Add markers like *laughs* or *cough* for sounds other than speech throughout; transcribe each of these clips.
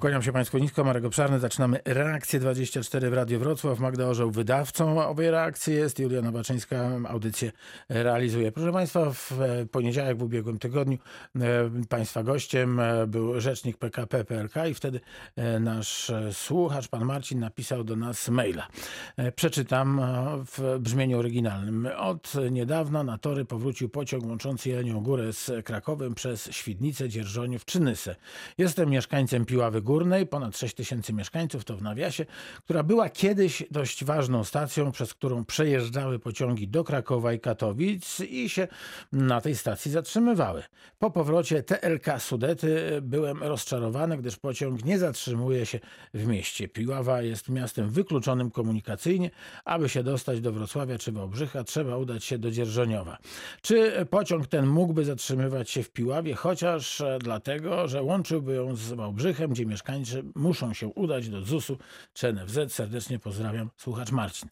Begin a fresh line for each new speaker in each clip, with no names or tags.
Kłaniam się Państwu nisko, Marek Obszarny. Zaczynamy reakcję 24 w Radio Wrocław. Magda Orzeł wydawcą owej reakcji jest. Julia Baczyńska audycję realizuje. Proszę Państwa, w poniedziałek w ubiegłym tygodniu e, Państwa gościem e, był rzecznik PKP PLK i wtedy e, nasz słuchacz, pan Marcin, napisał do nas maila. Przeczytam w brzmieniu oryginalnym. Od niedawna na tory powrócił pociąg łączący Jelenią Górę z Krakowem przez Świdnicę, Dzierżoniów czy Nysę. Jestem mieszkańcem Piławy Górnej, ponad 6 tysięcy mieszkańców, to w nawiasie, która była kiedyś dość ważną stacją, przez którą przejeżdżały pociągi do Krakowa i Katowic i się na tej stacji zatrzymywały. Po powrocie TLK Sudety byłem rozczarowany, gdyż pociąg nie zatrzymuje się w mieście. Piława jest miastem wykluczonym komunikacyjnie. Aby się dostać do Wrocławia czy Wałbrzycha, trzeba udać się do Dzierżoniowa. Czy pociąg ten mógłby zatrzymywać się w Piławie, chociaż dlatego, że łączyłby ją z Wałbrzychem, gdzie mieszkańcy muszą się udać do ZUS-u czy NFZ. Serdecznie pozdrawiam, słuchacz Marcin.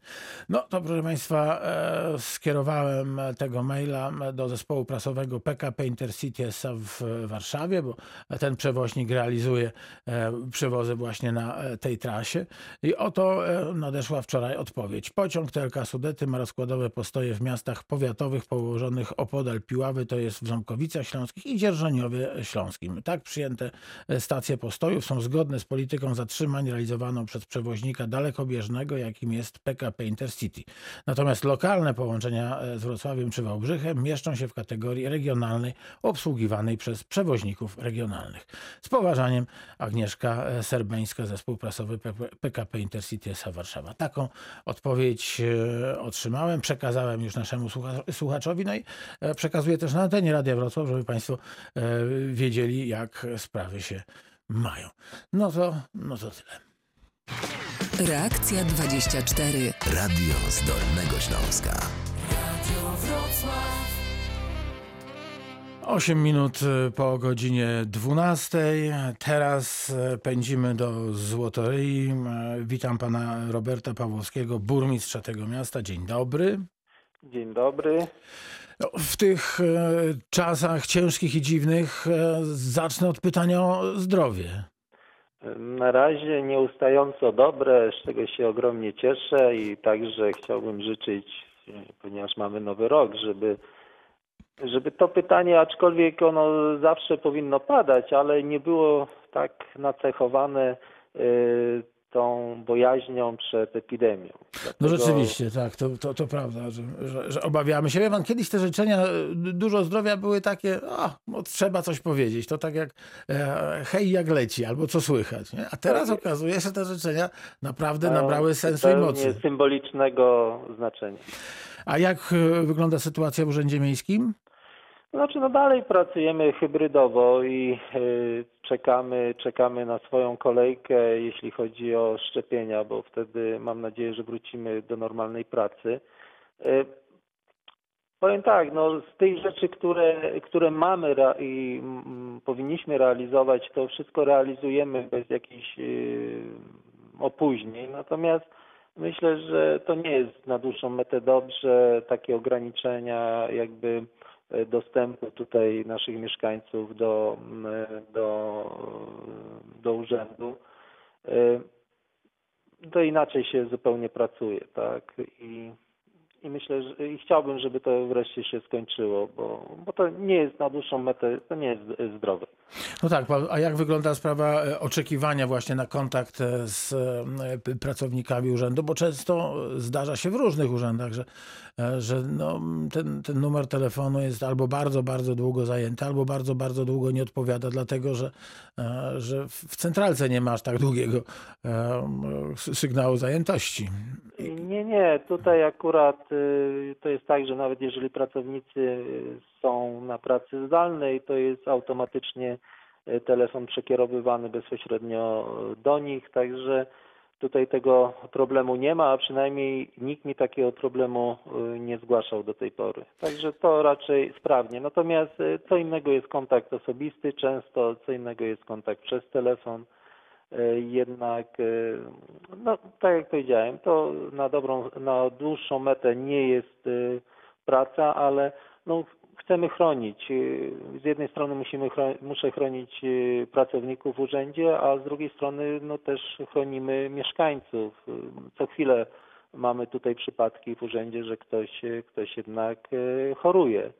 No to proszę Państwa, e, skierowałem tego maila do zespołu prasowego PKP Intercity SA w Warszawie, bo ten przewoźnik realizuje e, przewozy właśnie na e, tej trasie. I oto nadeszła wczoraj odpowiedź. Pociąg TLK Sudety ma rozkładowe postoje w miastach powiatowych położonych opodal Piławy, to jest w Ząbkowicach Śląskich i Dzierżoniowie Śląskim. Tak przyjęte stacje postojów są zgodne z polityką zatrzymań realizowaną przez przewoźnika dalekobieżnego, jakim jest PKP Intercity. Natomiast lokalne połączenia e, z Wrocławiem czy Wałbrzychem mieszczą się w kategorii regionalnej obsługiwanej przez przewoźników regionalnych. Z poważaniem Agnieszka e, Serbeńska, zespół prasowy PKP Intercity SA Warszawa. Taką odpowiedź e, otrzymałem, przekazałem już naszemu słuchaczowi, no i przekazuję też na antenie Radia Wrocław, żeby Państwo wiedzieli, jak sprawy się mają. No to, no to tyle.
Reakcja 24. Radio z Dolnego Śląska. Radio
Wrocław. 8 minut y, po godzinie 12. Teraz y, pędzimy do Złotoryi. Y, witam pana Roberta Pawłowskiego, burmistrza tego miasta. Dzień dobry.
Dzień dobry.
W tych e, czasach ciężkich i dziwnych e, zacznę od pytania o zdrowie.
Na razie nieustająco dobre, z czego się ogromnie cieszę i także chciałbym życzyć, ponieważ mamy nowy rok, żeby, żeby to pytanie, aczkolwiek ono zawsze powinno padać, ale nie było tak nacechowane e, tą bojaźnią przed epidemią.
Dlatego... No rzeczywiście, tak, to, to, to prawda, że, że, że, obawiamy się. Wie pan, kiedyś te życzenia dużo zdrowia były takie, o, no, trzeba coś powiedzieć, to tak jak e, hej jak leci, albo co słychać. Nie? A teraz tak. okazuje się, że te życzenia naprawdę nabrały sensu i mocy.
symbolicznego znaczenia.
A jak e, wygląda sytuacja w Urzędzie Miejskim?
Znaczy, no dalej pracujemy hybrydowo i y, czekamy, czekamy na swoją kolejkę, jeśli chodzi o szczepienia, bo wtedy mam nadzieję, że wrócimy do normalnej pracy. Y, powiem tak, no z tych rzeczy, które, które mamy i powinniśmy realizować, to wszystko realizujemy bez jakichś y, opóźnień. Natomiast myślę, że to nie jest na dłuższą metę dobrze takie ograniczenia jakby dostępu tutaj naszych mieszkańców do, do, do urzędu, e, to inaczej się zupełnie pracuje, tak? I i myślę, że i chciałbym, żeby to wreszcie się skończyło, bo, bo to nie jest na dłuższą metę, to nie jest zdrowe.
No tak, a jak wygląda sprawa e, oczekiwania właśnie na kontakt e, z e, pracownikami urzędu? Bo często zdarza się w różnych urzędach, że, że no, ten, ten numer telefonu jest albo bardzo, bardzo długo zajęty, albo bardzo, bardzo długo nie odpowiada, dlatego że, że w centralce nie masz tak długiego sygnału zajętości.
Nie, tutaj akurat Y, to jest tak, że nawet jeżeli pracownicy są na pracy zdalnej, to jest automatycznie y, telefon przekierowywany bezpośrednio do nich, także tutaj tego problemu nie ma, a przynajmniej nikt mi takiego problemu y, nie zgłaszał do tej pory. Także to raczej sprawnie. Natomiast co innego jest kontakt osobisty często, co innego jest kontakt przez telefon. E, jednak, e, no, tak jak powiedziałem, to na dobrą, na dłuższą metę nie jest e, praca, ale no, chcemy chronić. Z jednej strony musimy muszę chronić pracowników w urzędzie, a z drugiej strony no też chronimy mieszkańców. Co chwilę mamy tutaj przypadki w urzędzie, że ktoś, ktoś jednak choruje.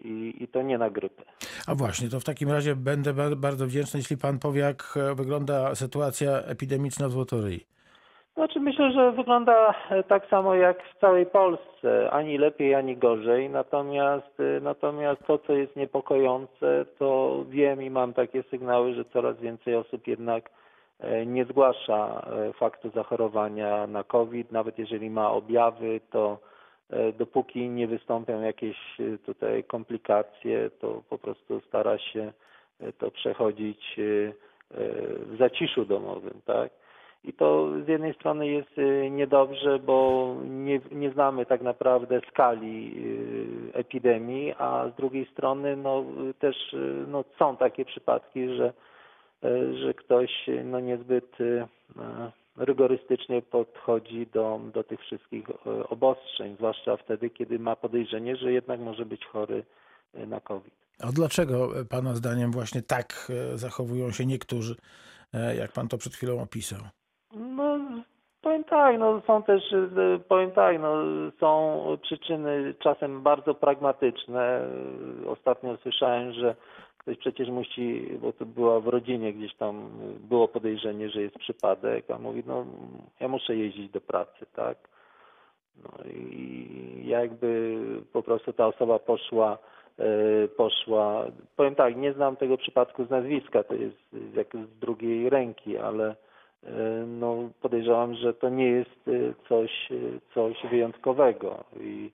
I, I to nie na grypę.
A właśnie, to w takim razie będę bardzo wdzięczny, jeśli pan powie, jak wygląda sytuacja epidemiczna w Złotoryi.
Znaczy myślę, że wygląda e, tak samo jak w całej Polsce, ani lepiej, ani gorzej. Natomiast, e, natomiast to, co jest niepokojące, to wiem i mam takie sygnały, że coraz więcej osób jednak e, nie zgłasza faktu zachorowania na COVID. Nawet jeżeli ma objawy, to dopóki nie wystąpią jakieś tutaj komplikacje, to po prostu stara się to przechodzić w zaciszu domowym, tak? I to z jednej strony jest niedobrze, bo nie, nie znamy tak naprawdę skali epidemii, a z drugiej strony no, też no, są takie przypadki, że, że ktoś no, niezbyt rygorystycznie podchodzi do, do tych wszystkich obostrzeń, zwłaszcza wtedy, kiedy ma podejrzenie, że jednak może być chory na COVID.
A dlaczego Pana zdaniem właśnie tak zachowują się niektórzy, jak Pan to przed chwilą opisał?
No, powiem tak, no są też, powiem tak, no są przyczyny czasem bardzo pragmatyczne. Ostatnio słyszałem, że ktoś przecież musi, bo to była w rodzinie gdzieś tam, było podejrzenie, że jest przypadek, a mówi, no ja muszę jeździć do pracy, tak. No i jakby po prostu ta osoba poszła, y, poszła, powiem tak, nie znam tego przypadku z nazwiska, to jest jak z drugiej ręki, ale E, no podejrzewam, że to nie jest e, coś, e, coś wyjątkowego. I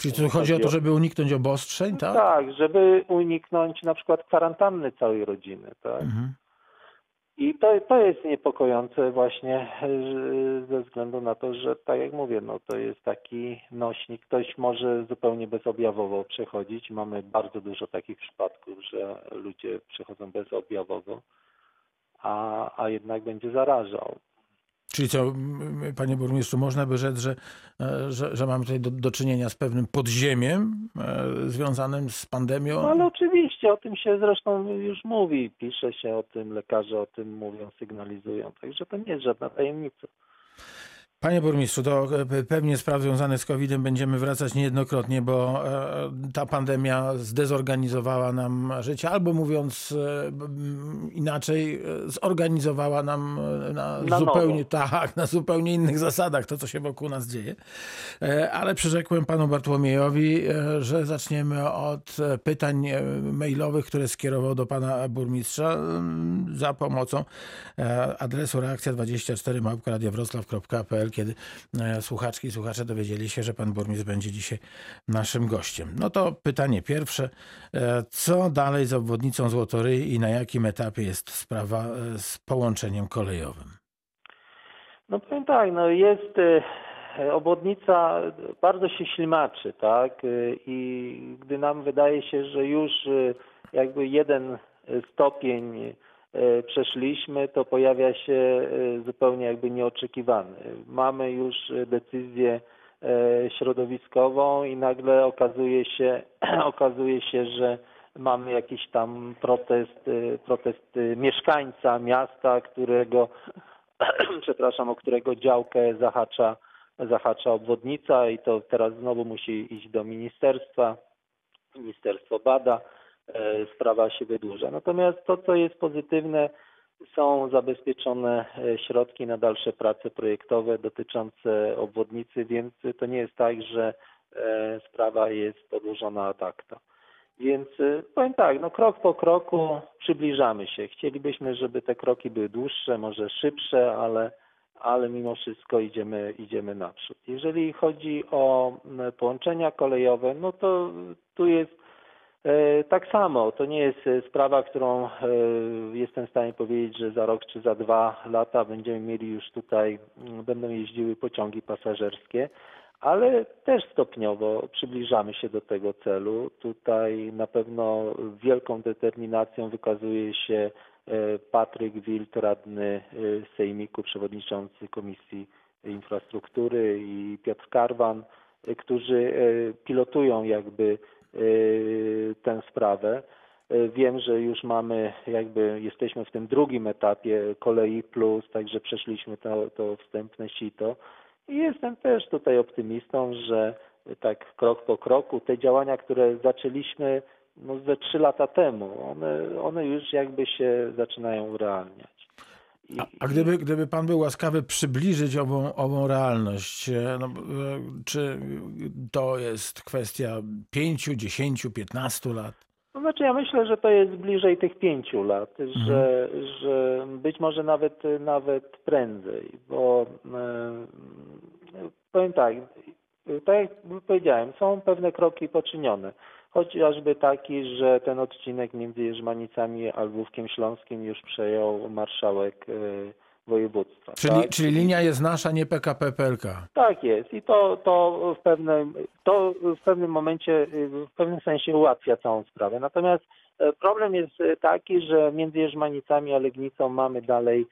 Czyli tu chodzi o to, żeby uniknąć obostrzeń, tak?
Tak, żeby uniknąć na przykład kwarantanny całej rodziny, tak? Mhm. I to, to jest niepokojące właśnie ze względu na to, że tak jak mówię, no to jest taki nośnik, ktoś może zupełnie bezobjawowo przechodzić. Mamy bardzo dużo takich przypadków, że ludzie przechodzą bezobjawowo a, a jednak będzie zarażał.
Czyli co, panie burmistrzu, można by rzec, że, e, że, że mamy tutaj do, do czynienia z pewnym podziemiem e, związanym z pandemią?
No ale oczywiście, o tym się zresztą już mówi, pisze się o tym, lekarze o tym mówią, sygnalizują, także to nie jest żadna tajemnica.
Panie burmistrzu, do e, pewnie spraw związanych z COVID-em będziemy wracać niejednokrotnie, bo e, ta pandemia zdezorganizowała nam życie, albo mówiąc e, inaczej, zorganizowała nam na, na zupełnie tak, na zupełnie innych zasadach to, co się wokół nas dzieje. Ale przyrzekłem panu Bartłomiejowi, że zaczniemy od pytań mailowych, które skierował do pana burmistrza za pomocą adresu reakcja24 małpka.radiowroclaw.pl kiedy e, słuchaczki i słuchacze dowiedzieli się, że pan burmistrz będzie dzisiaj naszym gościem. No to pytanie pierwsze. E, co dalej z obwodnicą Złotoryi i na jakim etapie jest sprawa e, z połączeniem kolejowym?
No powiem tak, no jest obwodnica bardzo się ślimaczy, tak? I gdy nam wydaje się, że już jakby jeden stopień przeszliśmy, to pojawia się e, zupełnie jakby nieoczekiwany. Mamy już decyzję e, środowiskową i nagle okazuje się, *clears throat* okazuje się, że mamy jakiś tam protest, protest mieszkańca miasta, którego, *clears throat* przepraszam, o którego działkę zahacza, zahacza obwodnica i to teraz znowu musi iść do ministerstwa. Ministerstwo bada E, sprawa się wydłuża. Natomiast to, co jest pozytywne, są zabezpieczone e, środki na dalsze prace projektowe dotyczące obwodnicy, więc to nie jest tak, że e, sprawa jest podłożona ad acta. Więc powiem tak, no krok po kroku przybliżamy się. Chcielibyśmy, żeby te kroki były dłuższe, może szybsze, ale, ale mimo wszystko idziemy, idziemy naprzód. Jeżeli chodzi o połączenia kolejowe, no to tu jest E, tak samo, to nie jest e, sprawa, którą e, jestem w stanie powiedzieć, że za rok czy za dwa lata będziemy mieli już tutaj, mm, będą jeździły pociągi pasażerskie, ale też stopniowo przybliżamy się do tego celu. Tutaj na pewno wielką determinacją wykazuje się Patryk Wild, radny Sejmiku, przewodniczący Komisji Infrastruktury i Piotr Karwan, którzy pilotują jakby tę sprawę. Wiem, że już mamy, jakby jesteśmy w tym drugim etapie kolei plus, także przeszliśmy to, to wstępne sito. I jestem też tutaj optymistą, że tak krok po kroku te działania, które zaczęliśmy no, ze trzy lata temu, one, one już jakby się zaczynają urealniać.
A, a gdyby, gdyby pan był łaskawy przybliżyć ową, ową realność, e, no, e, czy to jest kwestia pięciu, dziesięciu, piętnastu lat?
No znaczy ja myślę, że to jest bliżej tych pięciu lat, mhm. że, że być może nawet nawet prędzej, bo e, powiem tak, tak jak powiedziałem, są pewne kroki poczynione. Chociażby taki, że ten odcinek między Jerzmanicami a Lwówkiem Śląskim już przejął marszałek e, województwa.
Czyli, tak? czyli linia jest nasza, nie PKP PLK.
Tak jest i to, to, w pewnym, to w pewnym momencie, w pewnym sensie ułatwia całą sprawę. Natomiast e, problem jest taki, że między Jerzmanicami a Legnicą mamy dalej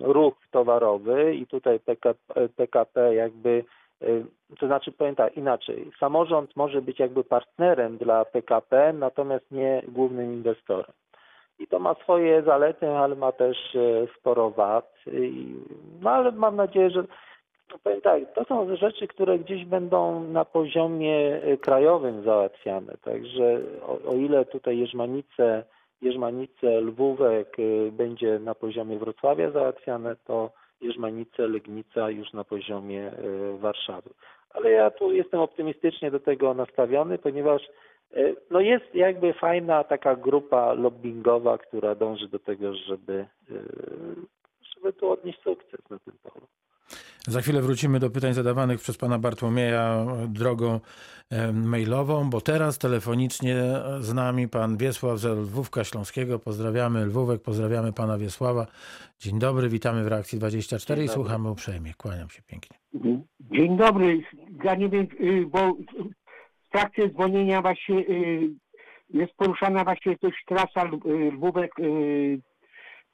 ruch towarowy i tutaj PKP, PKP jakby Y, to znaczy, powiem tak, inaczej. Samorząd może być jakby partnerem dla PKP, natomiast nie głównym inwestorem. I to ma swoje zalety, ale ma też e, sporo wad. No ale mam nadzieję, że powiem tak, to są rzeczy, które gdzieś będą na poziomie e, krajowym załatwiane. Także o, o ile tutaj Jerzmanice, Jerzmanice, Lwówek e, będzie na poziomie Wrocławia załatwiane, to Jerzmanice, Legnica już na poziomie e, Warszawy. Ale ja tu jestem optymistycznie do tego nastawiony, ponieważ e, no jest jakby fajna taka grupa lobbyingowa, która dąży do tego, żeby, e, żeby tu odnieść sukces na tym polu.
Za chwilę wrócimy do pytań zadawanych przez pana Bartłomieja drogą mailową, bo teraz telefonicznie z nami pan Wiesław z Lwówka Śląskiego. Pozdrawiamy Lwówek, pozdrawiamy pana Wiesława. Dzień dobry, witamy w Reakcji 24 i słuchamy uprzejmie. Kłaniam się pięknie.
Dzień dobry. Ja nie wiem, y, bo w trakcie dzwonienia właśnie y, jest poruszana właśnie też trasa y, Lwówek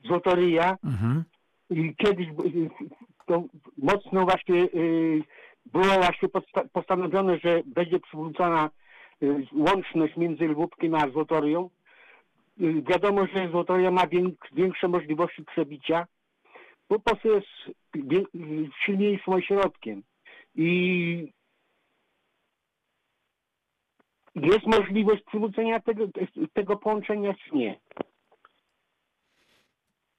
Złotoryja. Mhm. I kiedyś to mocno właśnie y, było właśnie postanowione, że będzie przywrócona y, łączność między Lwówkiem a Złotorią. Y, wiadomo, że Złotoria ma większe możliwości przebicia, po prostu jest silniejszym ośrodkiem. I jest możliwość przywrócenia tego, tego połączenia, czy nie?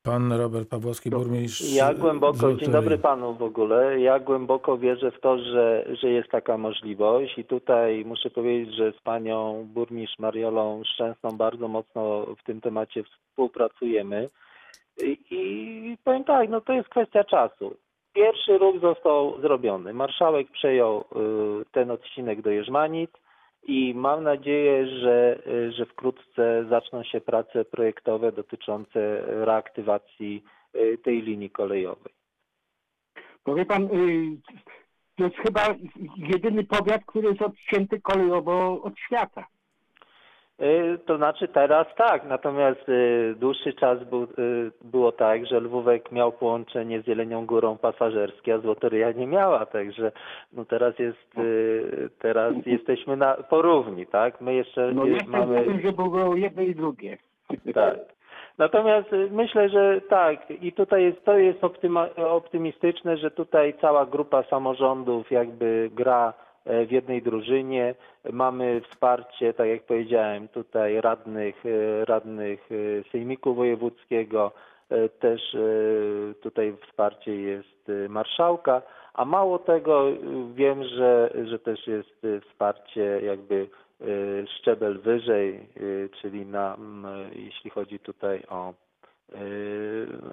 Pan Robert Pawłowski, burmistrz.
Ja głęboko, dzień dobry panu w ogóle. Ja głęboko wierzę w to, że, że jest taka możliwość i tutaj muszę powiedzieć, że z panią burmistrz Mariolą Szczęsną bardzo mocno w tym temacie współpracujemy. I, I powiem tak, no to jest kwestia czasu. Pierwszy ruch został zrobiony. Marszałek przejął y, ten odcinek do Jerzmanic i mam nadzieję, że, że wkrótce zaczną się prace projektowe dotyczące reaktywacji y, tej linii kolejowej.
Powie pan, y, to jest chyba jedyny powiat, który jest odcięty kolejowo od świata.
Y, to znaczy teraz tak, natomiast y, dłuższy czas był, y, było tak, że Lwówek miał połączenie z Jelenią Górą pasażerskie, a Złotoryja nie miała, także no teraz jest, teraz jesteśmy na porówni, tak?
My jeszcze no, mamy... Powiem, że było jedno i drugie. *laughs*
Tak. Natomiast myślę, że tak i tutaj jest, to jest optymistyczne, że tutaj cała grupa samorządów jakby gra w jednej drużynie. Mamy wsparcie, tak jak powiedziałem, tutaj radnych, e, radnych e, Sejmiku Wojewódzkiego, też tutaj wsparcie jest marszałka, a mało tego wiem, że, że też jest wsparcie jakby szczebel wyżej, czyli na, jeśli chodzi tutaj o,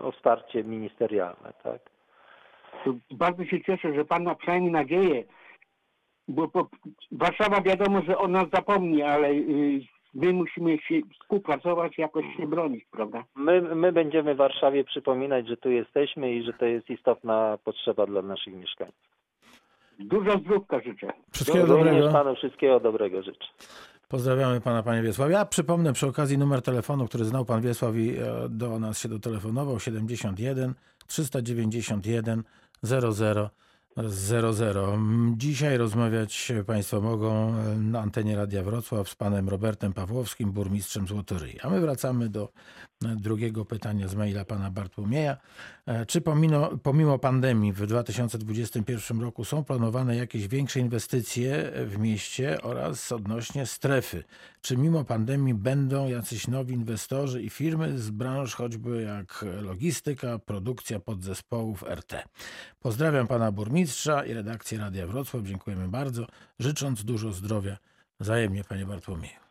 o wsparcie ministerialne, tak?
Bardzo się cieszę, że Pan ma przynajmniej nadzieję, bo, bo Warszawa wiadomo, że o nas zapomni, ale y, my musimy się współpracować, jakoś się bronić, prawda?
My, my będziemy w Warszawie przypominać, że tu jesteśmy i że to jest istotna potrzeba dla naszych mieszkańców.
Dużo zdrówka życzę.
Wszystkiego Również dobrego.
panu wszystkiego dobrego życzę.
Pozdrawiamy pana, panie Wiesław. Ja przypomnę przy okazji numer telefonu, który znał pan Wiesław i e, do nas się dotelefonował 71 391 00 00. Dzisiaj rozmawiać Państwo mogą na antenie Radia Wrocław z panem Robertem Pawłowskim, burmistrzem Złotoryi. A my wracamy do drugiego pytania z maila pana Bartłomieja. Czy pomimo, pomimo pandemii w 2021 roku są planowane jakieś większe inwestycje w mieście oraz odnośnie strefy? Czy mimo pandemii będą jacyś nowi inwestorzy i firmy z branż choćby jak logistyka, produkcja podzespołów RT? Pozdrawiam pana burmistrza i redakcję Radia Wrocław. Dziękujemy bardzo. Życząc dużo zdrowia wzajemnie, panie Bartłomieju.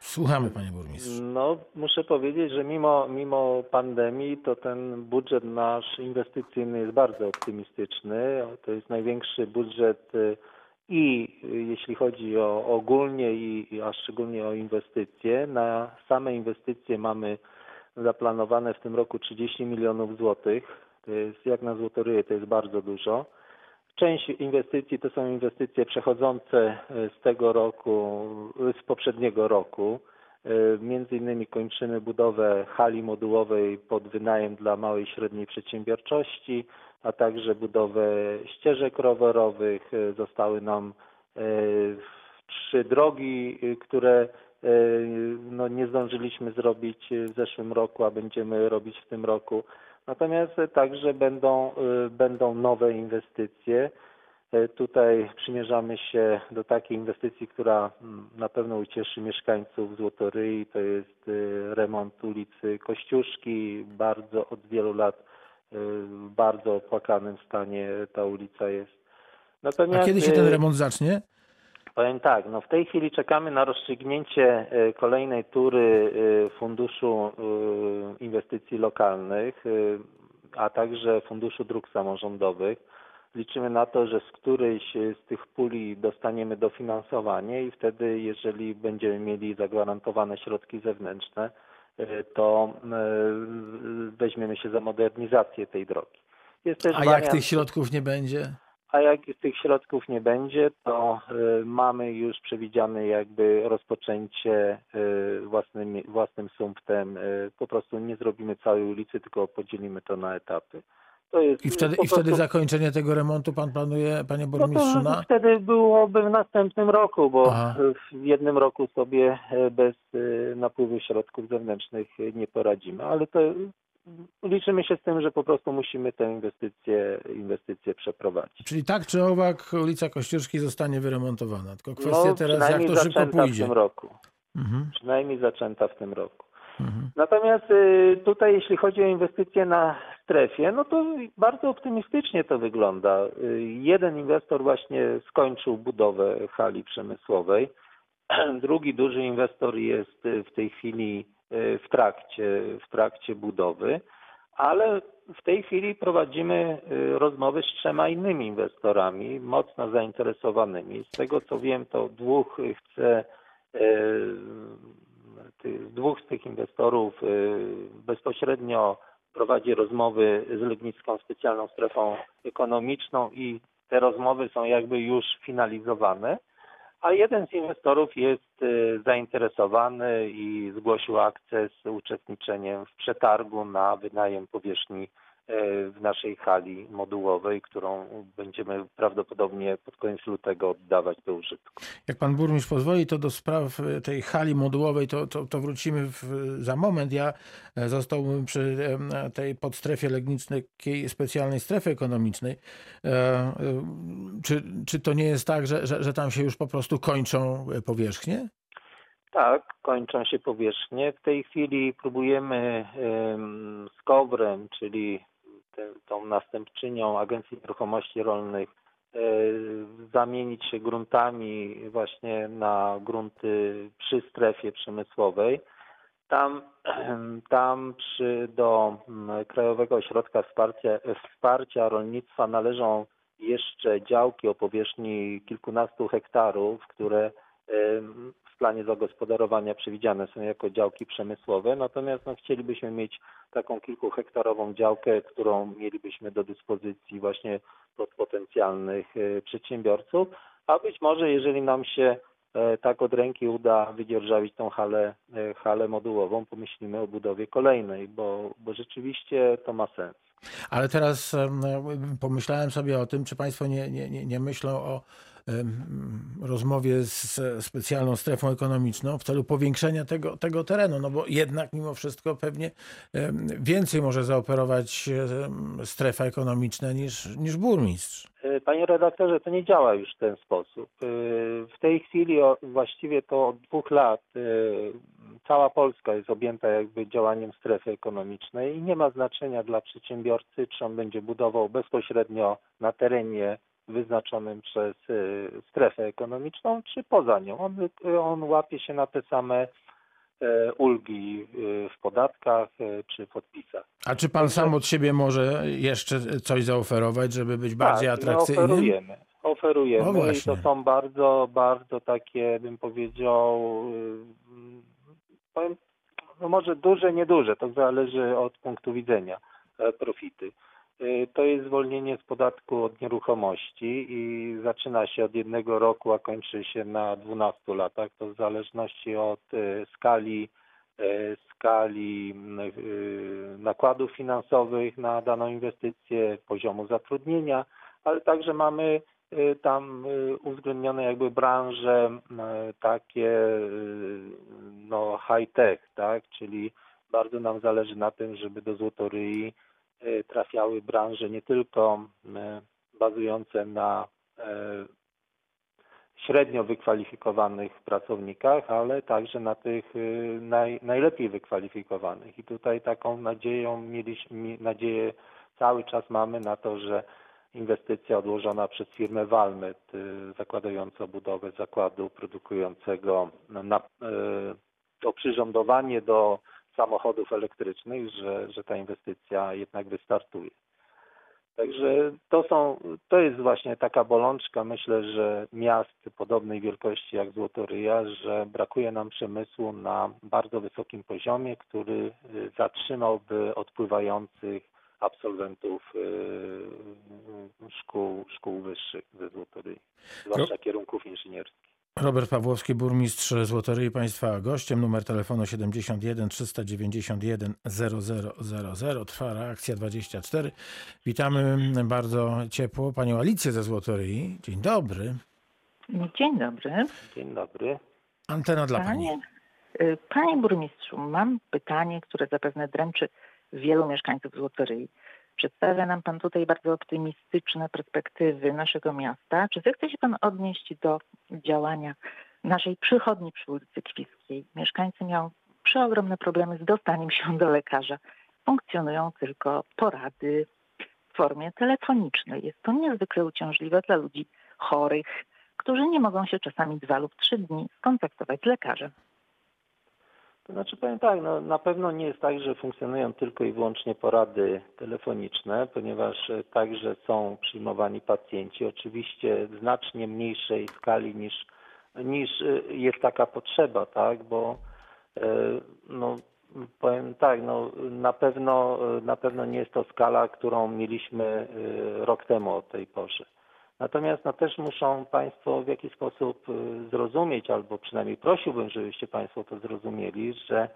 Słuchamy, panie burmistrzu.
No, muszę powiedzieć, że mimo, mimo pandemii, to ten budżet nasz inwestycyjny jest bardzo optymistyczny. To jest największy budżet y, i jeśli chodzi o ogólnie, i, a szczególnie o inwestycje. Na same inwestycje mamy zaplanowane w tym roku 30 milionów złotych. To jest jak na złotoryję, to jest bardzo dużo. Część inwestycji to są inwestycje przechodzące e, z tego roku, z poprzedniego roku. E, między innymi kończymy budowę hali modułowej pod wynajem dla małej i średniej przedsiębiorczości, a także budowę ścieżek rowerowych. E, zostały nam trzy drogi, które no, nie zdążyliśmy zrobić w zeszłym roku, a będziemy robić w tym roku. Natomiast także będą, y, będą nowe inwestycje. Y, tutaj przymierzamy się do takiej inwestycji, która mm, na pewno ucieszy mieszkańców Złotoryi. To jest y, remont ulicy Kościuszki. Bardzo od wielu lat w bardzo opłakanym stanie ta ulica jest.
Natomiast, A kiedy się ten remont zacznie?
Powiem tak, no w tej chwili czekamy na rozstrzygnięcie e, kolejnej tury e, Funduszu e, Inwestycji Lokalnych, a także Funduszu Dróg Samorządowych. Liczymy na to, że z którejś z tych puli dostaniemy dofinansowanie i wtedy, jeżeli będziemy mieli zagwarantowane środki zewnętrzne, to weźmiemy się za modernizację tej drogi.
a jak tych środków nie będzie?
A jak tych środków nie będzie, to y, mamy już przewidziane jakby rozpoczęcie y, własnym, własnym sumptem. Y, po prostu nie zrobimy całej ulicy, tylko podzielimy to na etapy.
Jest I wtedy, prostu... i wtedy zakończenie tego remontu pan planuje, panie burmistrzu? No
to wtedy byłoby w następnym roku, bo Aha. w jednym roku sobie bez napływu środków zewnętrznych nie poradzimy, ale to liczymy się z tym, że po prostu musimy tę inwestycję, inwestycję przeprowadzić.
Czyli tak czy owak ulica Kościuszki zostanie wyremontowana, tylko kwestia no, teraz jak to szybko pójdzie.
w tym roku. Mhm. Przynajmniej zaczęta w tym roku. Mhm. Natomiast y, tutaj jeśli chodzi o inwestycje na strefie, no to bardzo optymistycznie to wygląda. Y, jeden inwestor właśnie skończył budowę hali przemysłowej. *clears throat* Drugi duży inwestor jest w tej chwili Y, w trakcie, w trakcie budowy, ale w tej chwili prowadzimy y, rozmowy z trzema innymi inwestorami, mocno zainteresowanymi. Z tego co wiem, to dwóch chce, y, dwóch z tych inwestorów bezpośrednio prowadzi rozmowy z Legnicką Specjalną Strefą Ekonomiczną i te rozmowy są jakby już finalizowane a jeden z inwestorów jest y, zainteresowany i zgłosił akces z uczestniczeniem w przetargu na wynajem powierzchni w naszej hali modułowej, którą będziemy prawdopodobnie pod koniec lutego oddawać do użytku.
Jak pan burmistrz pozwoli, to do spraw tej hali modułowej to, to, to wrócimy w, za moment. Ja e, zostałbym przy e, tej podstrefie legnicznej specjalnej strefy ekonomicznej. Czy, czy to nie jest tak, że, że, że tam się już po prostu kończą powierzchnie?
Tak, kończą się powierzchnie. W tej chwili próbujemy z Kowrem, czyli tą następczynią Agencji Nieruchomości Rolnych e, zamienić się gruntami właśnie na grunty przy strefie przemysłowej. Tam, *clears throat* tam przy, do Krajowego Ośrodka Wsparcia, Wsparcia Rolnictwa należą jeszcze działki o powierzchni kilkunastu hektarów, które w planie zagospodarowania przewidziane są jako działki przemysłowe, natomiast no, chcielibyśmy mieć taką kilkuhektarową działkę, którą mielibyśmy do dyspozycji właśnie pod potencjalnych e, przedsiębiorców, a być może jeżeli nam się e, tak od ręki uda wydzierżawić tą halę, e, halę modułową, pomyślimy o budowie kolejnej, bo, bo rzeczywiście to ma sens.
Ale teraz em, pomyślałem sobie o tym, czy Państwo nie, nie, nie, myślą o rozmowie z specjalną strefą ekonomiczną w celu powiększenia tego, tego terenu, no bo jednak mimo wszystko pewnie więcej może zaoperować strefa ekonomiczna niż, niż burmistrz.
E, Panie redaktorze, to nie działa już w ten sposób. E, W tej chwili, właściwie to od dwóch lat, e, cała Polska jest objęta jakby działaniem strefy ekonomicznej i nie ma znaczenia dla przedsiębiorcy, czy on będzie budował bezpośrednio na terenie wyznaczonym przez e, strefę ekonomiczną, czy poza nią. On, on łapie się na te same e, ulgi e, w podatkach czy w odpisach.
A czy Pan sam od siebie może jeszcze coś zaoferować, żeby być bardziej
tak,
atrakcyjny?
My oferujemy. Oferujemy
No
i to są bardzo, bardzo takie, bym powiedział, powiem, no może duże, nieduże, to zależy od punktu widzenia e, profity. Yy, To jest zwolnienie z podatku od nieruchomości i zaczyna się od jednego roku, a kończy się na 12 latach. To w zależności od e, skali e, skali y, nakładów finansowych na daną inwestycję, poziomu zatrudnienia, ale także mamy y, tam y, uwzględnione jakby branże takie y, no high-tech, tak, czyli bardzo nam zależy na tym, żeby do złotoryi y, trafiały branże nie tylko m, bazujące na e, średnio wykwalifikowanych pracownikach, ale także na tych naj, najlepiej wykwalifikowanych. I tutaj taką nadzieją mieliśmy, nadzieję cały czas mamy na to, że inwestycja odłożona przez firmę Valmet, y, zakładającą budowę zakładu produkującego na, y, oprzyrządowanie do samochodów elektrycznych, że, że ta inwestycja jednak wystartuje. Także to są, to jest właśnie taka bolączka, myślę, że miast podobnej wielkości jak Złotoryja, że brakuje nam przemysłu na bardzo wysokim poziomie, który y, zatrzymałby odpływających absolwentów y, szkół, szkół wyższych ze Złotoryi, zwłaszcza kierunków inżynierskich.
Robert Pawłowski, burmistrz Złotoryi Państwa gościem, numer telefonu 71 391 0000. Trwa reakcja 24. Witamy bardzo ciepło panią Alicję ze Złotoryi. Dzień dobry.
Dzień dobry.
Dzień dobry.
Antena dla pani.
Panie, y, panie burmistrzu, mam pytanie, które zapewne dręczy wielu mieszkańców Złotoryi. Przedstawia nam pan tutaj bardzo optymistyczne perspektywy naszego miasta. Czy zechce się pan odnieść do działania naszej przychodni przy ulicy Kwiskiej? Mieszkańcy mają przeogromne problemy z dostaniem się do lekarza. Funkcjonują tylko porady w formie telefonicznej. Jest to niezwykle uciążliwe dla ludzi chorych, którzy nie mogą się czasami dwa lub trzy dni skontaktować z lekarzem.
To znaczy powiem tak, no, na pewno nie jest tak, że funkcjonują tylko i wyłącznie porady telefoniczne, ponieważ e, także są przyjmowani pacjenci, oczywiście w znacznie mniejszej skali niż, niż e, jest taka potrzeba, tak, bo e, no, powiem tak, no, na pewno na pewno nie jest to skala, którą mieliśmy rok temu o tej porze. Natomiast no, też muszą Państwo w jakiś sposób y, zrozumieć, albo przynajmniej prosiłbym, żebyście Państwo to zrozumieli, że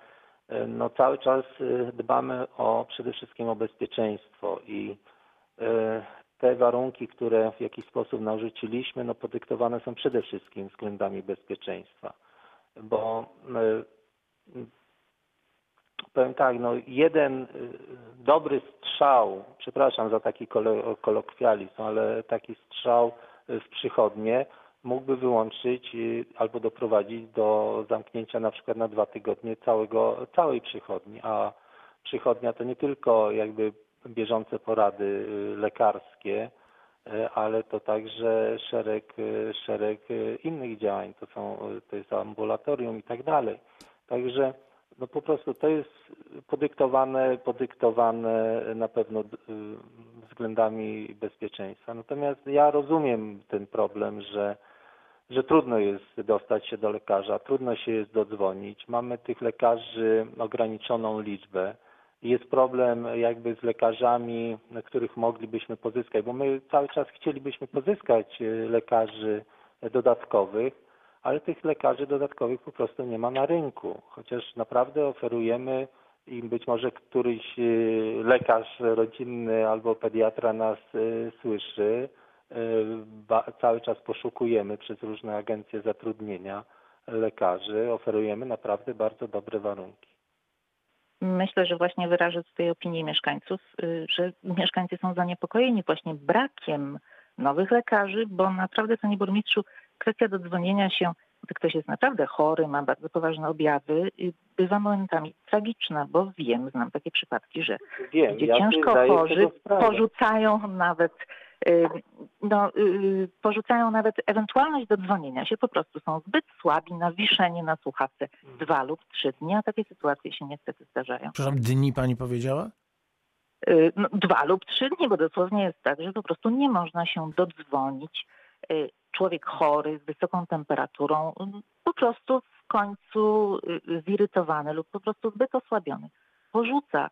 y, no, cały czas y, dbamy o przede wszystkim o bezpieczeństwo i te warunki, które w jakiś sposób narzuciliśmy, no, podyktowane są przede wszystkim względami bezpieczeństwa. Bo powiem tak, no jeden y, dobry strzał, przepraszam za taki kolo- kolokwializm, ale taki strzał y, w przychodnie mógłby wyłączyć y, albo doprowadzić do zamknięcia na przykład na dwa tygodnie całego, całej przychodni, a przychodnia to nie tylko jakby bieżące porady lekarskie, ale to także szereg, szereg innych działań, to są, to jest ambulatorium i tak dalej. Także no po prostu to jest podyktowane, podyktowane na pewno y, względami bezpieczeństwa. Natomiast ja rozumiem ten problem, że, że trudno jest dostać się do lekarza, trudno się jest dodzwonić. Mamy tych lekarzy ograniczoną liczbę. Jest problem jakby z lekarzami, których moglibyśmy pozyskać, bo my cały czas chcielibyśmy pozyskać y, lekarzy dodatkowych, ale tych lekarzy dodatkowych po prostu nie ma na rynku, chociaż naprawdę oferujemy i być może któryś y, lekarz rodzinny albo pediatra nas y, słyszy, y, cały czas poszukujemy przez różne agencje zatrudnienia lekarzy, oferujemy naprawdę bardzo dobre warunki.
Myślę, że właśnie wyrażę tutaj opinię mieszkańców, że mieszkańcy są zaniepokojeni właśnie brakiem nowych lekarzy, bo naprawdę, panie burmistrzu, kwestia dodzwonienia się gdy ktoś jest naprawdę chory, ma bardzo poważne objawy, bywa momentami tragiczna, bo wiem, znam takie przypadki, że
wiem,
ludzie
ja
ciężko chorzy porzucają nawet y, no, y, porzucają nawet ewentualność dodzwonienia się, po prostu są zbyt słabi na wiszenie na słuchawce dwa lub trzy dni, a takie sytuacje się niestety zdarzają.
Przepraszam, dni pani powiedziała?
Y, no, dwa lub trzy dni, bo dosłownie jest tak, że po prostu nie można się dodzwonić człowiek chory z wysoką temperaturą, po prostu w końcu y, zirytowany lub po prostu zbyt osłabiony, porzuca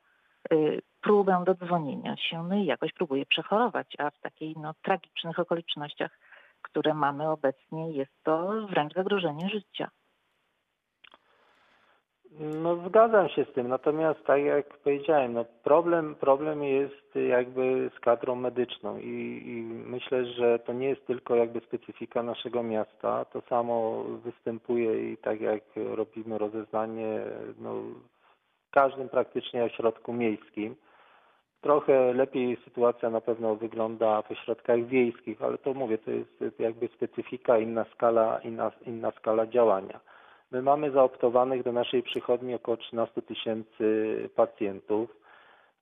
y, próbę dodzwonienia się no i jakoś próbuje przechorować, a w takich no, tragicznych okolicznościach, które mamy obecnie, jest to wręcz zagrożenie życia.
No zgadzam się z tym, natomiast tak jak powiedziałem, no problem, problem jest jakby z kadrą medyczną i, i myślę, że to nie jest tylko jakby specyfika naszego miasta, to samo występuje i tak jak robimy rozeznanie no, w każdym praktycznie ośrodku miejskim. Trochę lepiej sytuacja na pewno wygląda w ośrodkach wiejskich, ale to mówię, to jest jakby specyfika, inna skala, inna, inna skala działania. My mamy zaoptowanych do naszej przychodni około 13 tysięcy pacjentów.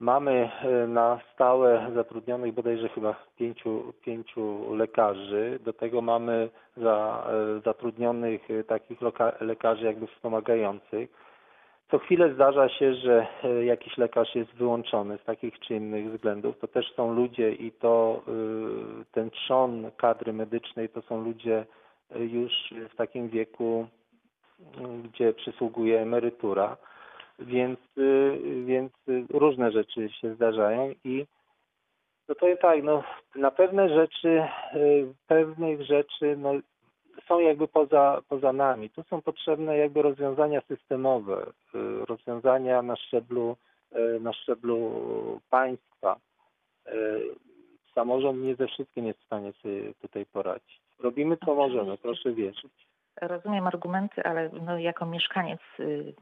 Mamy e, na stałe zatrudnionych bodajże chyba pięciu, pięciu lekarzy. Do tego mamy za, e, zatrudnionych e, takich lekarzy jakby wspomagających. Co chwilę zdarza się, że jakiś lekarz jest wyłączony z takich czy innych względów. To też są ludzie i to ten trzon kadry medycznej to są ludzie już w takim wieku gdzie przysługuje emerytura, więc, y, więc różne rzeczy się zdarzają i no to tak, no, na pewne rzeczy, y, pewnych rzeczy no, są jakby poza, poza nami. Tu są potrzebne jakby rozwiązania systemowe, y, rozwiązania na szczeblu, na szczeblu państwa. Samorząd nie ze wszystkim jest w stanie sobie tutaj poradzić. Robimy co możemy, proszę wierzyć
rozumiem argumenty, ale no, jako mieszkaniec y,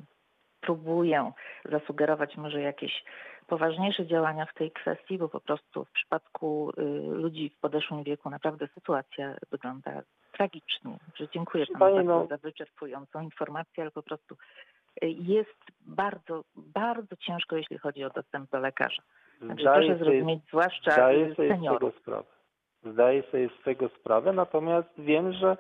próbuję zasugerować może jakieś poważniejsze działania w tej kwestii, bo po prostu w przypadku y, ludzi w podeszłym wieku naprawdę sytuacja wygląda tragicznie. Że dziękuję panu bardzo no... za wyczerpującą informację, ale po prostu y, jest bardzo, bardzo ciężko, jeśli chodzi o dostęp do lekarza. Także zdaję proszę sobie, zrozumieć, zwłaszcza zdaję sobie seniorów. Z tego sprawę.
Zdaję sobie z tego sprawę, natomiast wiem, że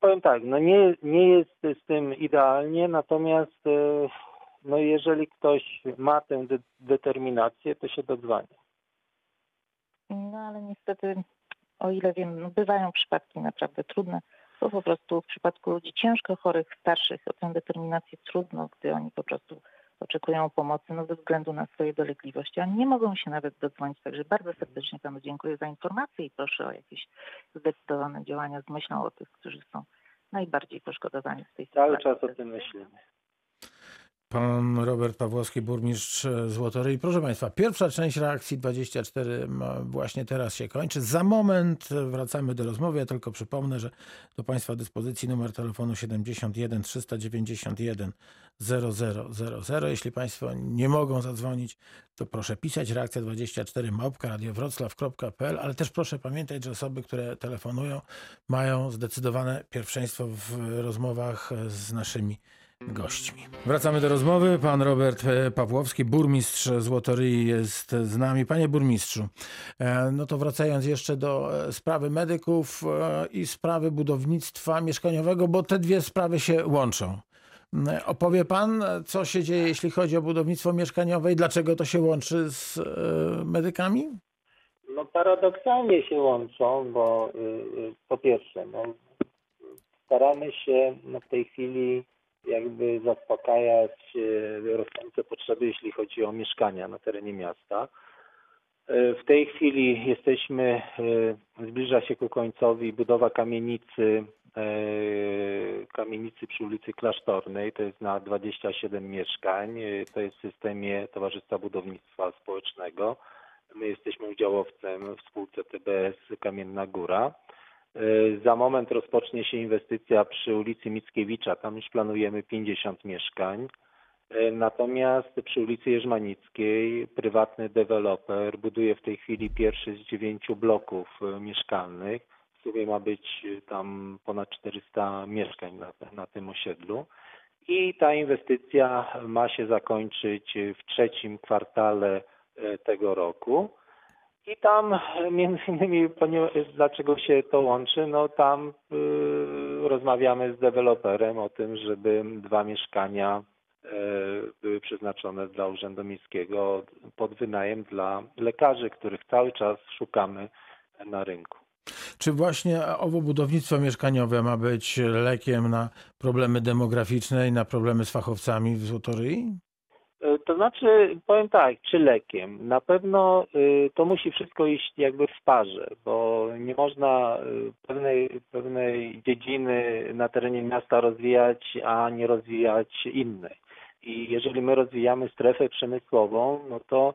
powiem tak, no nie, nie jest z tym idealnie, natomiast e, no jeżeli ktoś ma tę de determinację, to się dodzwania.
No ale niestety, o ile wiem, no, bywają przypadki naprawdę trudne, bo po prostu w przypadku ludzi ciężko chorych, starszych, o tę determinację trudno, gdy oni po prostu oczekują pomocy no, ze względu na swoje dolegliwości, a nie mogą się nawet dodzwonić. Także bardzo serdecznie Panu dziękuję za informację i proszę o jakieś zdecydowane działania z myślą o tych, którzy są najbardziej poszkodowani w tej
Cały
sytuacji.
Cały czas o tym myślimy.
Pan Robert Pawłowski, burmistrz Złotory. I proszę Państwa, pierwsza część reakcji 24 właśnie teraz się kończy. Za moment wracamy do rozmowy. Ja tylko przypomnę, że do Państwa dyspozycji numer telefonu 71 391 0000. Jeśli Państwo nie mogą zadzwonić, to proszę pisać reakcja 24 małpka radiowroclaw.pl, ale też proszę pamiętać, że osoby, które telefonują mają zdecydowane pierwszeństwo w rozmowach z naszymi gośćmi. Wracamy do rozmowy. Pan Robert e, Pawłowski, burmistrz Złotoryi jest z nami. Panie burmistrzu, e, no to wracając jeszcze do e, sprawy medyków i sprawy budownictwa mieszkaniowego, bo te dwie sprawy się łączą. Opowie pan, co się dzieje, jeśli chodzi o budownictwo mieszkaniowe i dlaczego to się łączy z medykami?
No paradoksalnie się łączą, bo po pierwsze, no, staramy się no, w tej chwili jakby zaspokajać e, rosnące potrzeby, jeśli chodzi o mieszkania na terenie miasta. E, w tej chwili jesteśmy, e, zbliża się ku końcowi budowa kamienicy kamienicy przy ulicy Klasztornej, to jest na 27 mieszkań, to jest w systemie Towarzystwa Budownictwa Społecznego. My jesteśmy udziałowcem w spółce TBS Kamienna Góra. Za moment rozpocznie się inwestycja przy ulicy Mickiewicza, tam już planujemy 50 mieszkań. Natomiast przy ulicy Jerzmanickiej prywatny deweloper buduje w tej chwili pierwszy z dziewięciu bloków mieszkalnych. W sumie ma być tam ponad 400 mieszkań na, na tym osiedlu. I ta inwestycja ma się zakończyć w trzecim kwartale tego roku. I tam między innymi, dlaczego się to łączy, no tam y, rozmawiamy z deweloperem o tym, żeby dwa mieszkania y, były przeznaczone dla Urzędu Miejskiego pod wynajem dla lekarzy, których cały czas szukamy na rynku.
Czy właśnie owo budownictwo mieszkaniowe ma być lekiem na problemy demograficzne i na problemy z fachowcami w Złotoryi?
To znaczy, powiem tak, czy lekiem. Na pewno y, to musi wszystko iść jakby w parze, bo nie można y, pewnej, pewnej dziedziny na terenie miasta rozwijać, a nie rozwijać innej. I jeżeli my rozwijamy strefę przemysłową, no to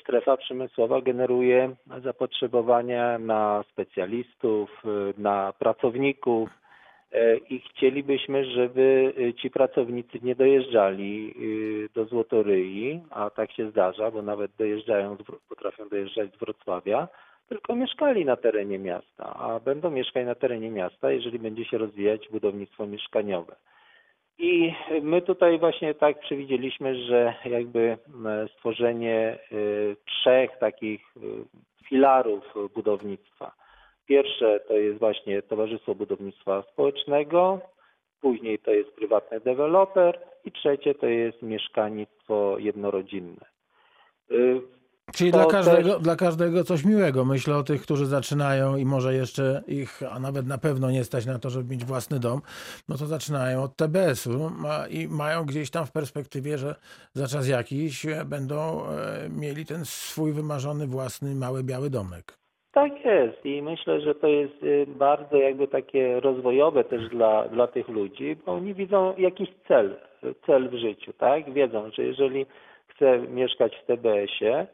strefa przemysłowa generuje zapotrzebowanie na specjalistów, na pracowników i chcielibyśmy, żeby ci pracownicy nie dojeżdżali do Złotoryi, a tak się zdarza, bo nawet dojeżdżają, potrafią dojeżdżać z Wrocławia, tylko mieszkali na terenie miasta, a będą mieszkać na terenie miasta, jeżeli będzie się rozwijać budownictwo mieszkaniowe. I my tutaj właśnie tak przewidzieliśmy, że jakby stworzenie trzech takich filarów budownictwa. Pierwsze to jest właśnie Towarzystwo Budownictwa Społecznego, później to jest prywatny deweloper i trzecie to jest mieszkalnictwo jednorodzinne.
Czyli
To
dla każdego,
też-
dla każdego coś miłego. Myślę o tych, którzy zaczynają i może jeszcze ich, a nawet na pewno nie stać na to, żeby mieć własny dom, no to zaczynają od TBS-u i mają gdzieś tam w perspektywie, że za czas jakiś e, będą e, mieli ten swój wymarzony własny mały biały domek.
Tak jest i myślę, że to jest y, bardzo jakby takie rozwojowe też dla, dla tych ludzi, bo oni widzą jakiś cel, cel w życiu, tak? Wiedzą, że jeżeli chce mieszkać w TBS-ie,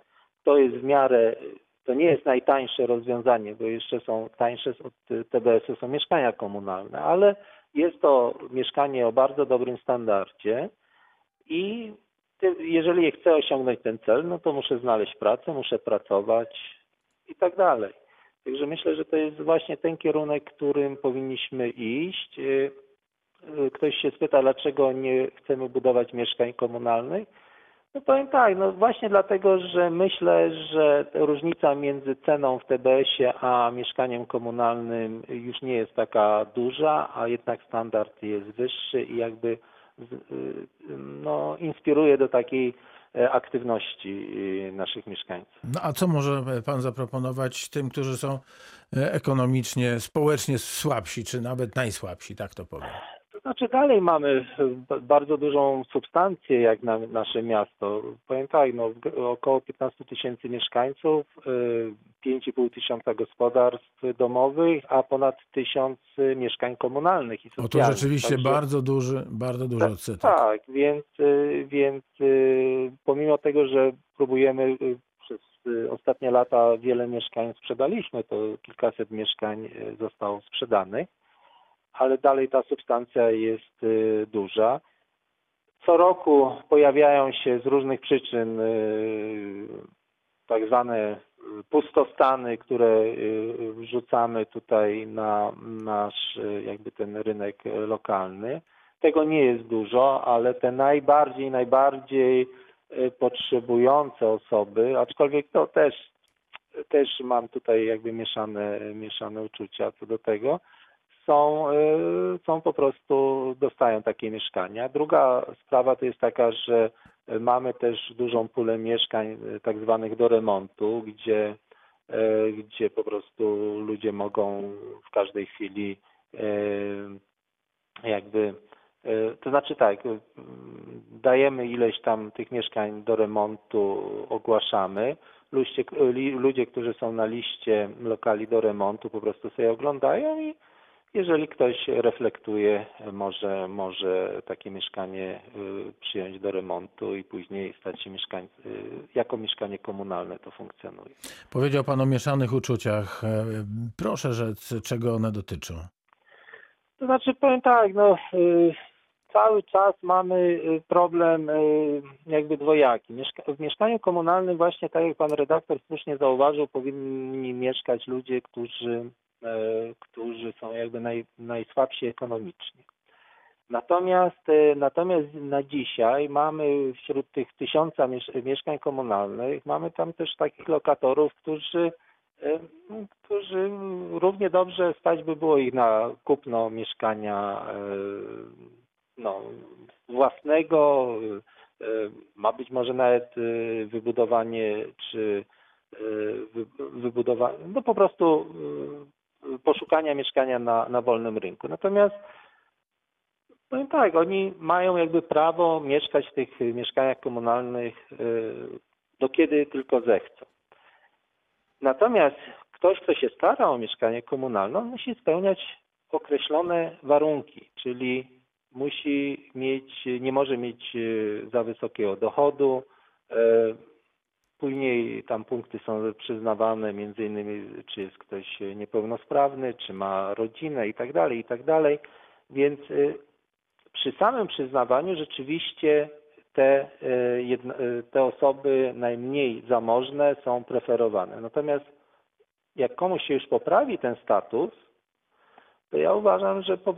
to jest w miarę, to nie jest najtańsze rozwiązanie, bo jeszcze są tańsze od TBS-u są mieszkania komunalne, ale jest to mieszkanie o bardzo dobrym standardzie i jeżeli chcę osiągnąć ten cel, no to muszę znaleźć pracę, muszę pracować i tak dalej. Także myślę, że to jest właśnie ten kierunek, którym powinniśmy iść. Y, y, Ktoś się spyta, dlaczego nie chcemy budować mieszkań komunalnych. No powiem tak, no właśnie dlatego, że myślę, że różnica między ceną w TBS-ie a mieszkaniem komunalnym już nie jest taka duża, a jednak standard jest wyższy i jakby y, no, inspiruje do takiej aktywności y, naszych mieszkańców.
No a co może pan zaproponować tym, którzy są e, ekonomicznie, społecznie słabsi, czy nawet najsłabsi, tak to powiem?
To znaczy dalej mamy b- bardzo dużą substancję jak na nasze miasto. Powiem tak, no, około 15 tysięcy mieszkańców, y, 5,5 tysiąca gospodarstw domowych, a ponad tysiąc mieszkań komunalnych i
O to
socjalnych.
rzeczywiście
Także-
bardzo duży, bardzo duży
Tak,
odsetek.
Tak, więc, y, więc pomimo tego, że próbujemy przez ostatnie lata wiele mieszkań sprzedaliśmy, to kilkaset mieszkań zostało sprzedanych, ale dalej ta substancja jest y, duża. Co roku pojawiają się z różnych przyczyn y, tak zwane y, pustostany, które wrzucamy tutaj na nasz jakby ten rynek lokalny. Tego nie jest dużo, ale te najbardziej, najbardziej potrzebujące osoby, aczkolwiek to też, też mam tutaj jakby mieszane, mieszane uczucia co do tego, są, y, są po prostu, dostają takie mieszkania. Druga sprawa to jest taka, że mamy też dużą pulę mieszkań y, tak zwanych do remontu, gdzie, y, gdzie po prostu ludzie mogą w każdej chwili jakby To znaczy tak, dajemy ileś tam tych mieszkań do remontu, ogłaszamy. Ludzie, ludzie, którzy są na liście lokali do remontu, po prostu sobie oglądają i jeżeli ktoś reflektuje, może, może takie mieszkanie y, przyjąć do remontu i później stać się mieszkań, y, jako mieszkanie komunalne to funkcjonuje.
Powiedział Pan o mieszanych uczuciach. E, Proszę rzec, czego one dotyczą.
To znaczy powiem tak, no y, cały czas mamy problem jakby dwojaki. W mieszkaniu komunalnym właśnie tak jak pan redaktor słusznie zauważył, powinni mieszkać ludzie, którzy którzy są jakby naj, najsłabsi ekonomicznie. Natomiast, e, natomiast na dzisiaj mamy wśród tych tysiąca mieszkań komunalnych, mamy tam też takich lokatorów, którzy, e, którzy równie dobrze stać by było ich na kupno mieszkania no, własnego, ma być może nawet wybudowanie czy wybudowanie, no po prostu poszukania mieszkania na, na wolnym rynku. Natomiast powiem tak, oni mają jakby prawo mieszkać w tych mieszkaniach komunalnych y, do kiedy tylko zechcą. Natomiast ktoś, kto się stara o mieszkanie komunalne, musi spełniać określone warunki, czyli musi mieć, nie może mieć y, za wysokiego dochodu, y, Później tam punkty są przyznawane między innymi, czy jest ktoś niepełnosprawny, czy ma rodzinę i tak dalej, i tak dalej. Więc y, przy samym przyznawaniu rzeczywiście te, y, y, te osoby najmniej zamożne są preferowane. Natomiast jak komuś się już poprawi ten status, to ja uważam, że to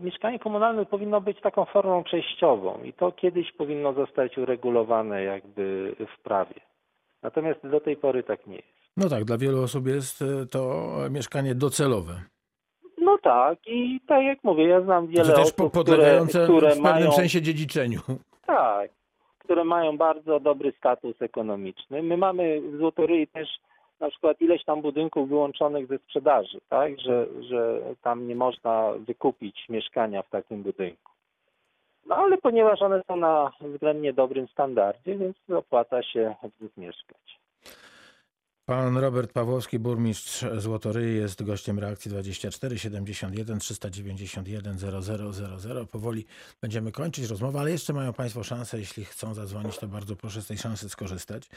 mieszkanie komunalne powinno być taką formą przejściową i to kiedyś powinno zostać uregulowane jakby w prawie. Natomiast do tej pory tak nie jest.
No tak, dla wielu osób jest e, to mieszkanie docelowe.
No tak i tak jak mówię, ja znam wiele
to też
osób,
podlegające
które, które
w pewnym
mają,
sensie dziedziczeniu.
Tak, które mają bardzo dobry status ekonomiczny. My mamy w Złotoryi też na przykład ileś tam budynków wyłączonych ze sprzedaży, tak, że, że tam nie można wykupić mieszkania w takim budynku. No ale ponieważ one są na względnie dobrym standardzie, więc opłaca się w nich mieszkać.
Pan Robert Pawłowski, burmistrz Złotoryi, jest gościem reakcji 24 71 391 0000. Powoli będziemy kończyć rozmowę, ale jeszcze mają Państwo szansę, jeśli chcą zadzwonić, to bardzo proszę z tej szansy skorzystać.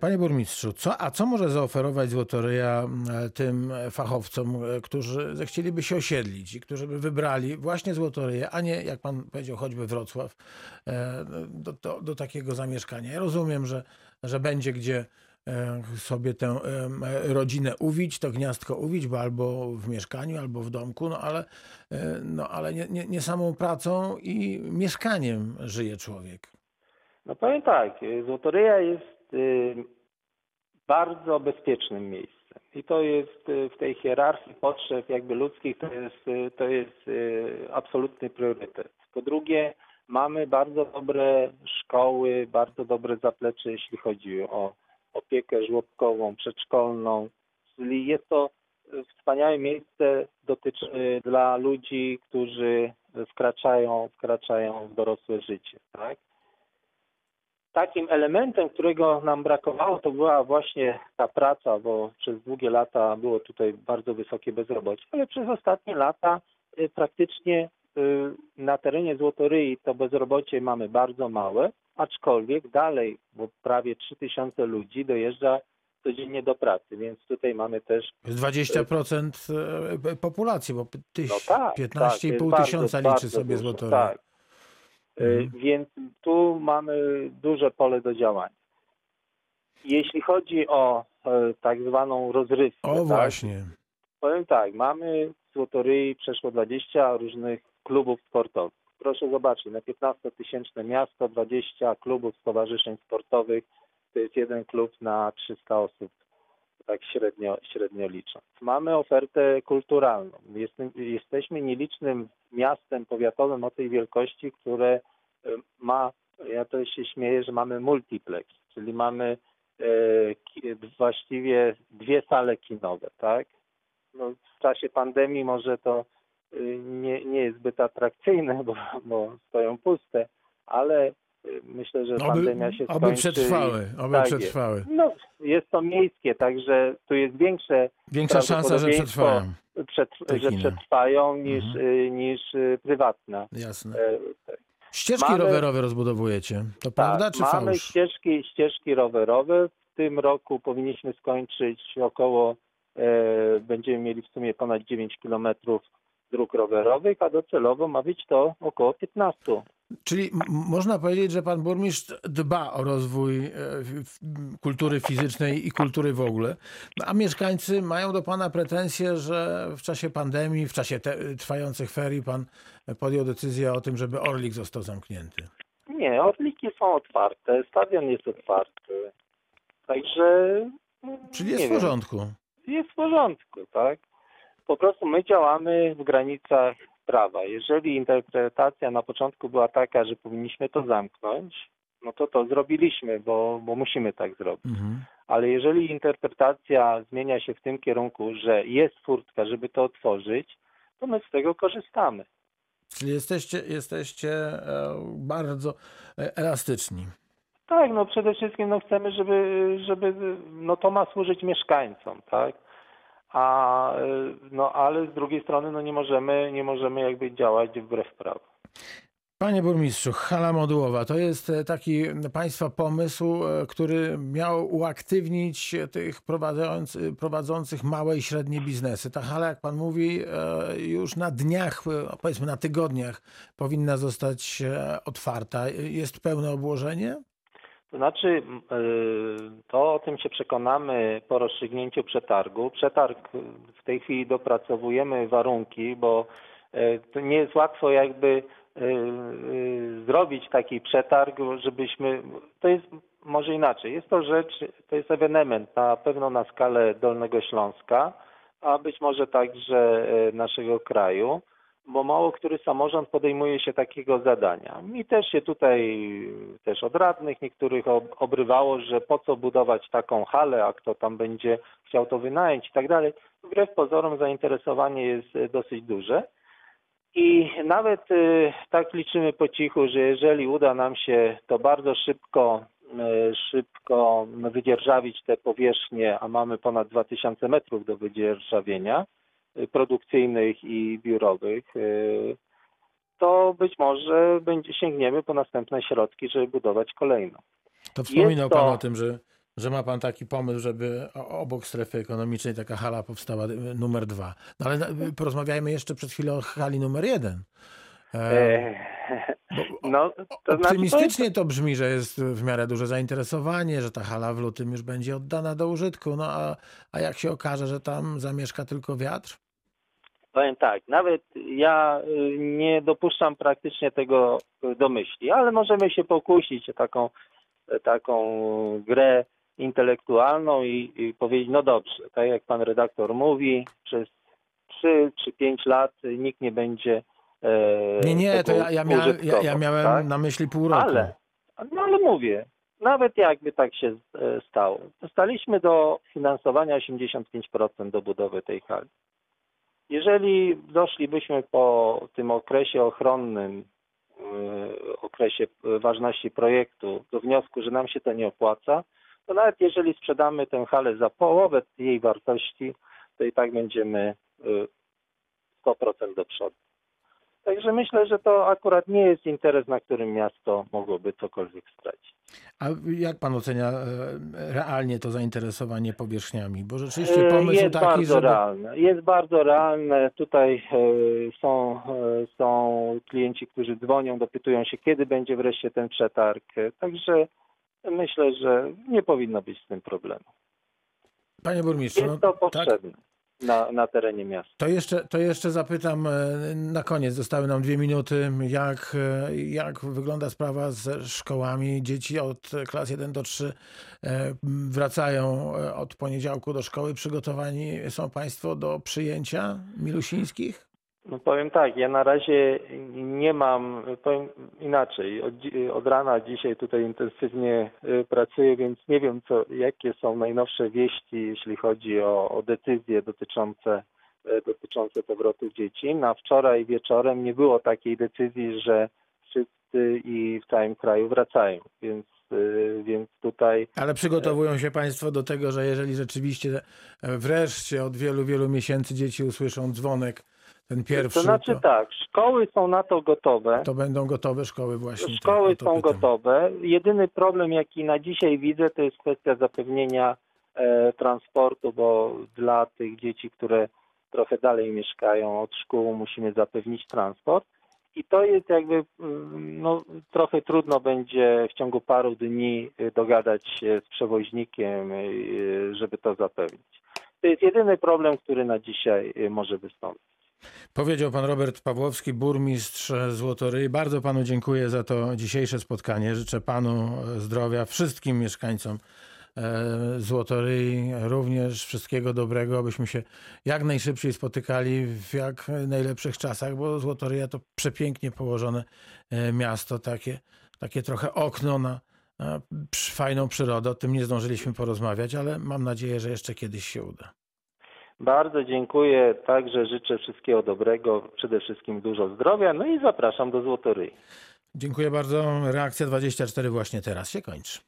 Panie burmistrzu, co, a co może zaoferować Złotoryja e, tym fachowcom, e, którzy zechcieliby się osiedlić i którzy by wybrali właśnie Złotoryję, a nie, jak Pan powiedział, choćby Wrocław, e, do, do, do takiego zamieszkania? Ja rozumiem, że, że będzie gdzie sobie tę e, rodzinę uwić, to gniazdko uwić, bo albo w mieszkaniu, albo w domku, no ale, e, no ale nie, nie, nie samą pracą i mieszkaniem żyje człowiek.
No powiem tak, Złotoryja jest bardzo bezpiecznym miejscem. I to jest w tej hierarchii potrzeb jakby ludzkich, to jest, to jest absolutny priorytet. Po drugie, mamy bardzo dobre szkoły, bardzo dobre zaplecze, jeśli chodzi o opiekę żłobkową, przedszkolną, czyli jest to wspaniałe miejsce dotyczy, dla ludzi, którzy wkraczają, wkraczają w dorosłe życie. Tak? Takim elementem, którego nam brakowało, to była właśnie ta praca, bo przez długie lata było tutaj bardzo wysokie bezrobocie, ale przez ostatnie lata y, praktycznie na terenie Złotoryi to bezrobocie mamy bardzo małe aczkolwiek dalej, bo prawie 3000 ludzi dojeżdża codziennie do pracy, więc tutaj mamy też...
20% e, populacji, bo tyś,
no tak,
15,5 tak, tysiąca liczy sobie złotory. Tak.
E, mhm. Więc tu mamy duże pole do działania. Jeśli chodzi o e, tak zwaną rozrywkę.
O
tak,
właśnie.
Powiem tak, mamy w Złotoryi przeszło 20 różnych klubów sportowych proszę zobaczyć, na 15-tysięczne miasto 20 klubów, stowarzyszeń sportowych, to jest jeden klub na 300 osób, tak średnio, średnio licząc. Mamy ofertę kulturalną. jesteśmy nielicznym miastem powiatowym o tej wielkości, które e, ma, ja to się śmieję, że mamy multiplex, czyli mamy e, właściwie dwie sale kinowe, tak? No, w czasie pandemii może to nie, nie jest zbyt atrakcyjne, bo, bo stoją puste, ale myślę, że
Oby,
pandemia się skończy.
oby przetrwały, oby
tak
przetrwały.
Jest. No, jest to miejskie, także tu jest większe
Większa szansa, że przetrwają.
Że przetrwają niż,
Mhm.
y, niż y, prywatne.
Jasne.
E, tak.
Ścieżki
mamy-
rowerowe rozbudowujecie. To prawda czy
mamy
fałsz?
ścieżki, ścieżki rowerowe. W tym roku powinniśmy skończyć około, e, będziemy mieli w sumie ponad 9 kilometrów dróg rowerowych, a docelowo ma być to około 15.
Czyli można powiedzieć, że pan burmistrz dba o rozwój e, kultury fizycznej i kultury w ogóle, a mieszkańcy mają do pana pretensje, że w czasie pandemii, w czasie trwających ferii pan podjął decyzję o tym, żeby Orlik został zamknięty.
Nie, orliki są otwarte, stadion jest otwarty. Także.
Czyli jest w
wiem,
porządku.
jest w porządku, tak? Po prostu my działamy w granicach prawa. Jeżeli interpretacja na początku była taka, że powinniśmy to zamknąć, no to to zrobiliśmy, bo, bo musimy tak zrobić.
Mhm.
Ale jeżeli interpretacja zmienia się w tym kierunku, że jest furtka, żeby to otworzyć, to my z tego korzystamy.
Czyli jesteście, jesteście e, bardzo e, elastyczni.
Tak, no przede wszystkim no chcemy, żeby, żeby no to ma służyć mieszkańcom, tak? A y, no ale z drugiej strony no nie możemy, nie możemy jakby działać wbrew prawu.
Panie burmistrzu, hala modułowa to jest e, taki państwa pomysł, e, który miał uaktywnić tych prowadząc, prowadzących małe i średnie biznesy. Ta hala, jak pan mówi, e, już na dniach, e, powiedzmy na tygodniach powinna zostać e, otwarta. Jest pełne obłożenie?
To znaczy, y, to o tym się przekonamy po rozstrzygnięciu przetargu. Przetarg y, w tej chwili dopracowujemy warunki, bo y, to nie jest łatwo jakby zrobić taki przetarg, żebyśmy. To jest może inaczej. Jest to rzecz, to jest ewenement na pewno na skalę Dolnego Śląska, a być może także naszego kraju bo mało który samorząd podejmuje się takiego zadania. Mi też się tutaj, też od radnych niektórych ob- obrywało, że po co budować taką halę, a kto tam będzie chciał to wynająć i tak dalej. Wbrew pozorom zainteresowanie jest e, dosyć duże. I nawet y, tak liczymy po cichu, że jeżeli uda nam się to bardzo szybko, y, szybko wydzierżawić te powierzchnie, a mamy ponad 2000 metrów do wydzierżawienia, produkcyjnych i biurowych, y, to być może będzie sięgniemy po następne środki, żeby budować kolejną.
To wspominał
to-
pan o tym, że, że ma pan taki pomysł, żeby obok strefy ekonomicznej taka hala powstała e, numer dwa. No ale na- porozmawiajmy jeszcze przed chwilą o hali numer jeden. E,
E,
bo- *laughs*
no, to znaczy,
Optymistycznie to brzmi, że jest w miarę duże zainteresowanie, że ta hala w lutym już będzie oddana do użytku. No a, a jak się okaże, że tam zamieszka tylko wiatr?
Powiem tak, nawet ja y, nie dopuszczam praktycznie tego y, do myśli, ale możemy się pokusić o taką, taką grę intelektualną i, i powiedzieć, no dobrze, tak jak pan redaktor mówi, przez 3 czy 5 lat nikt nie będzie e,
Nie, nie, to ja, ja, miałem, ja, ja miałem
tak?
na myśli pół roku.
Ale, no ale mówię, nawet jakby tak się e, stało, dostaliśmy do finansowania 85% do budowy tej hali. Jeżeli doszlibyśmy po tym okresie ochronnym, e, okresie e, ważności projektu do wniosku, że nam się to nie opłaca, to nawet jeżeli sprzedamy tę halę za połowę jej wartości, to i tak będziemy e, 100% do przodu. Także myślę, że to akurat nie jest interes, na którym miasto mogłoby cokolwiek stracić.
A jak pan ocenia e, realnie to zainteresowanie powierzchniami? Bo rzeczywiście
E,
pomysł
jest
taki,
bardzo
żeby...
realne. Jest bardzo realne. Tutaj e, są, są klienci, którzy dzwonią, dopytują się, kiedy będzie wreszcie ten przetarg. Także myślę, że nie powinno być z tym problemu.
Panie burmistrzu,
Jest
no,
to
tak,
potrzebne na, na terenie miasta.
To jeszcze, to jeszcze zapytam e, na koniec, zostały nam dwie minuty, jak, e, jak wygląda sprawa ze szkołami. Dzieci od klas 1 do 3 e, wracają od poniedziałku do szkoły. Przygotowani są Państwo do przyjęcia milusińskich?
No powiem tak, ja na razie nie mam, powiem inaczej, od, od rana dzisiaj tutaj intensywnie y, pracuję, więc nie wiem co, jakie są najnowsze wieści, jeśli chodzi o, o decyzje dotyczące, y, dotyczące powrotu dzieci. Na wczoraj wieczorem nie było takiej decyzji, że wszyscy i w całym kraju wracają, więc, y, więc tutaj
Ale przygotowują się Państwo do tego, że jeżeli rzeczywiście e, wreszcie od wielu, wielu miesięcy dzieci usłyszą dzwonek, ten pierwszy,
to znaczy
to,
tak, szkoły są na to gotowe.
to będą gotowe szkoły właśnie.
Szkoły
tak,
są
pytam.
gotowe. Jedyny problem, jaki na dzisiaj widzę, to jest kwestia zapewnienia e, transportu, bo dla tych dzieci, które trochę dalej mieszkają od szkół, musimy zapewnić transport. I to jest jakby, mm, no, trochę trudno będzie w ciągu paru dni y, dogadać się z przewoźnikiem, y, żeby to zapewnić. To jest jedyny problem, który na dzisiaj y, może wystąpić.
Powiedział pan Robert Pawłowski, burmistrz Złotoryi. Bardzo panu dziękuję za to dzisiejsze spotkanie. Życzę panu zdrowia, wszystkim mieszkańcom e, Złotoryi również wszystkiego dobrego, abyśmy się jak najszybciej spotykali w jak najlepszych czasach, bo Złotoryja to przepięknie położone e, miasto, takie, takie trochę okno na, na fajną przyrodę. O tym nie zdążyliśmy porozmawiać, ale mam nadzieję, że jeszcze kiedyś się uda.
Bardzo dziękuję, także życzę wszystkiego dobrego, przede wszystkim dużo zdrowia, no i zapraszam do Złotoryi.
Dziękuję bardzo. Reakcja 24 właśnie teraz się kończy.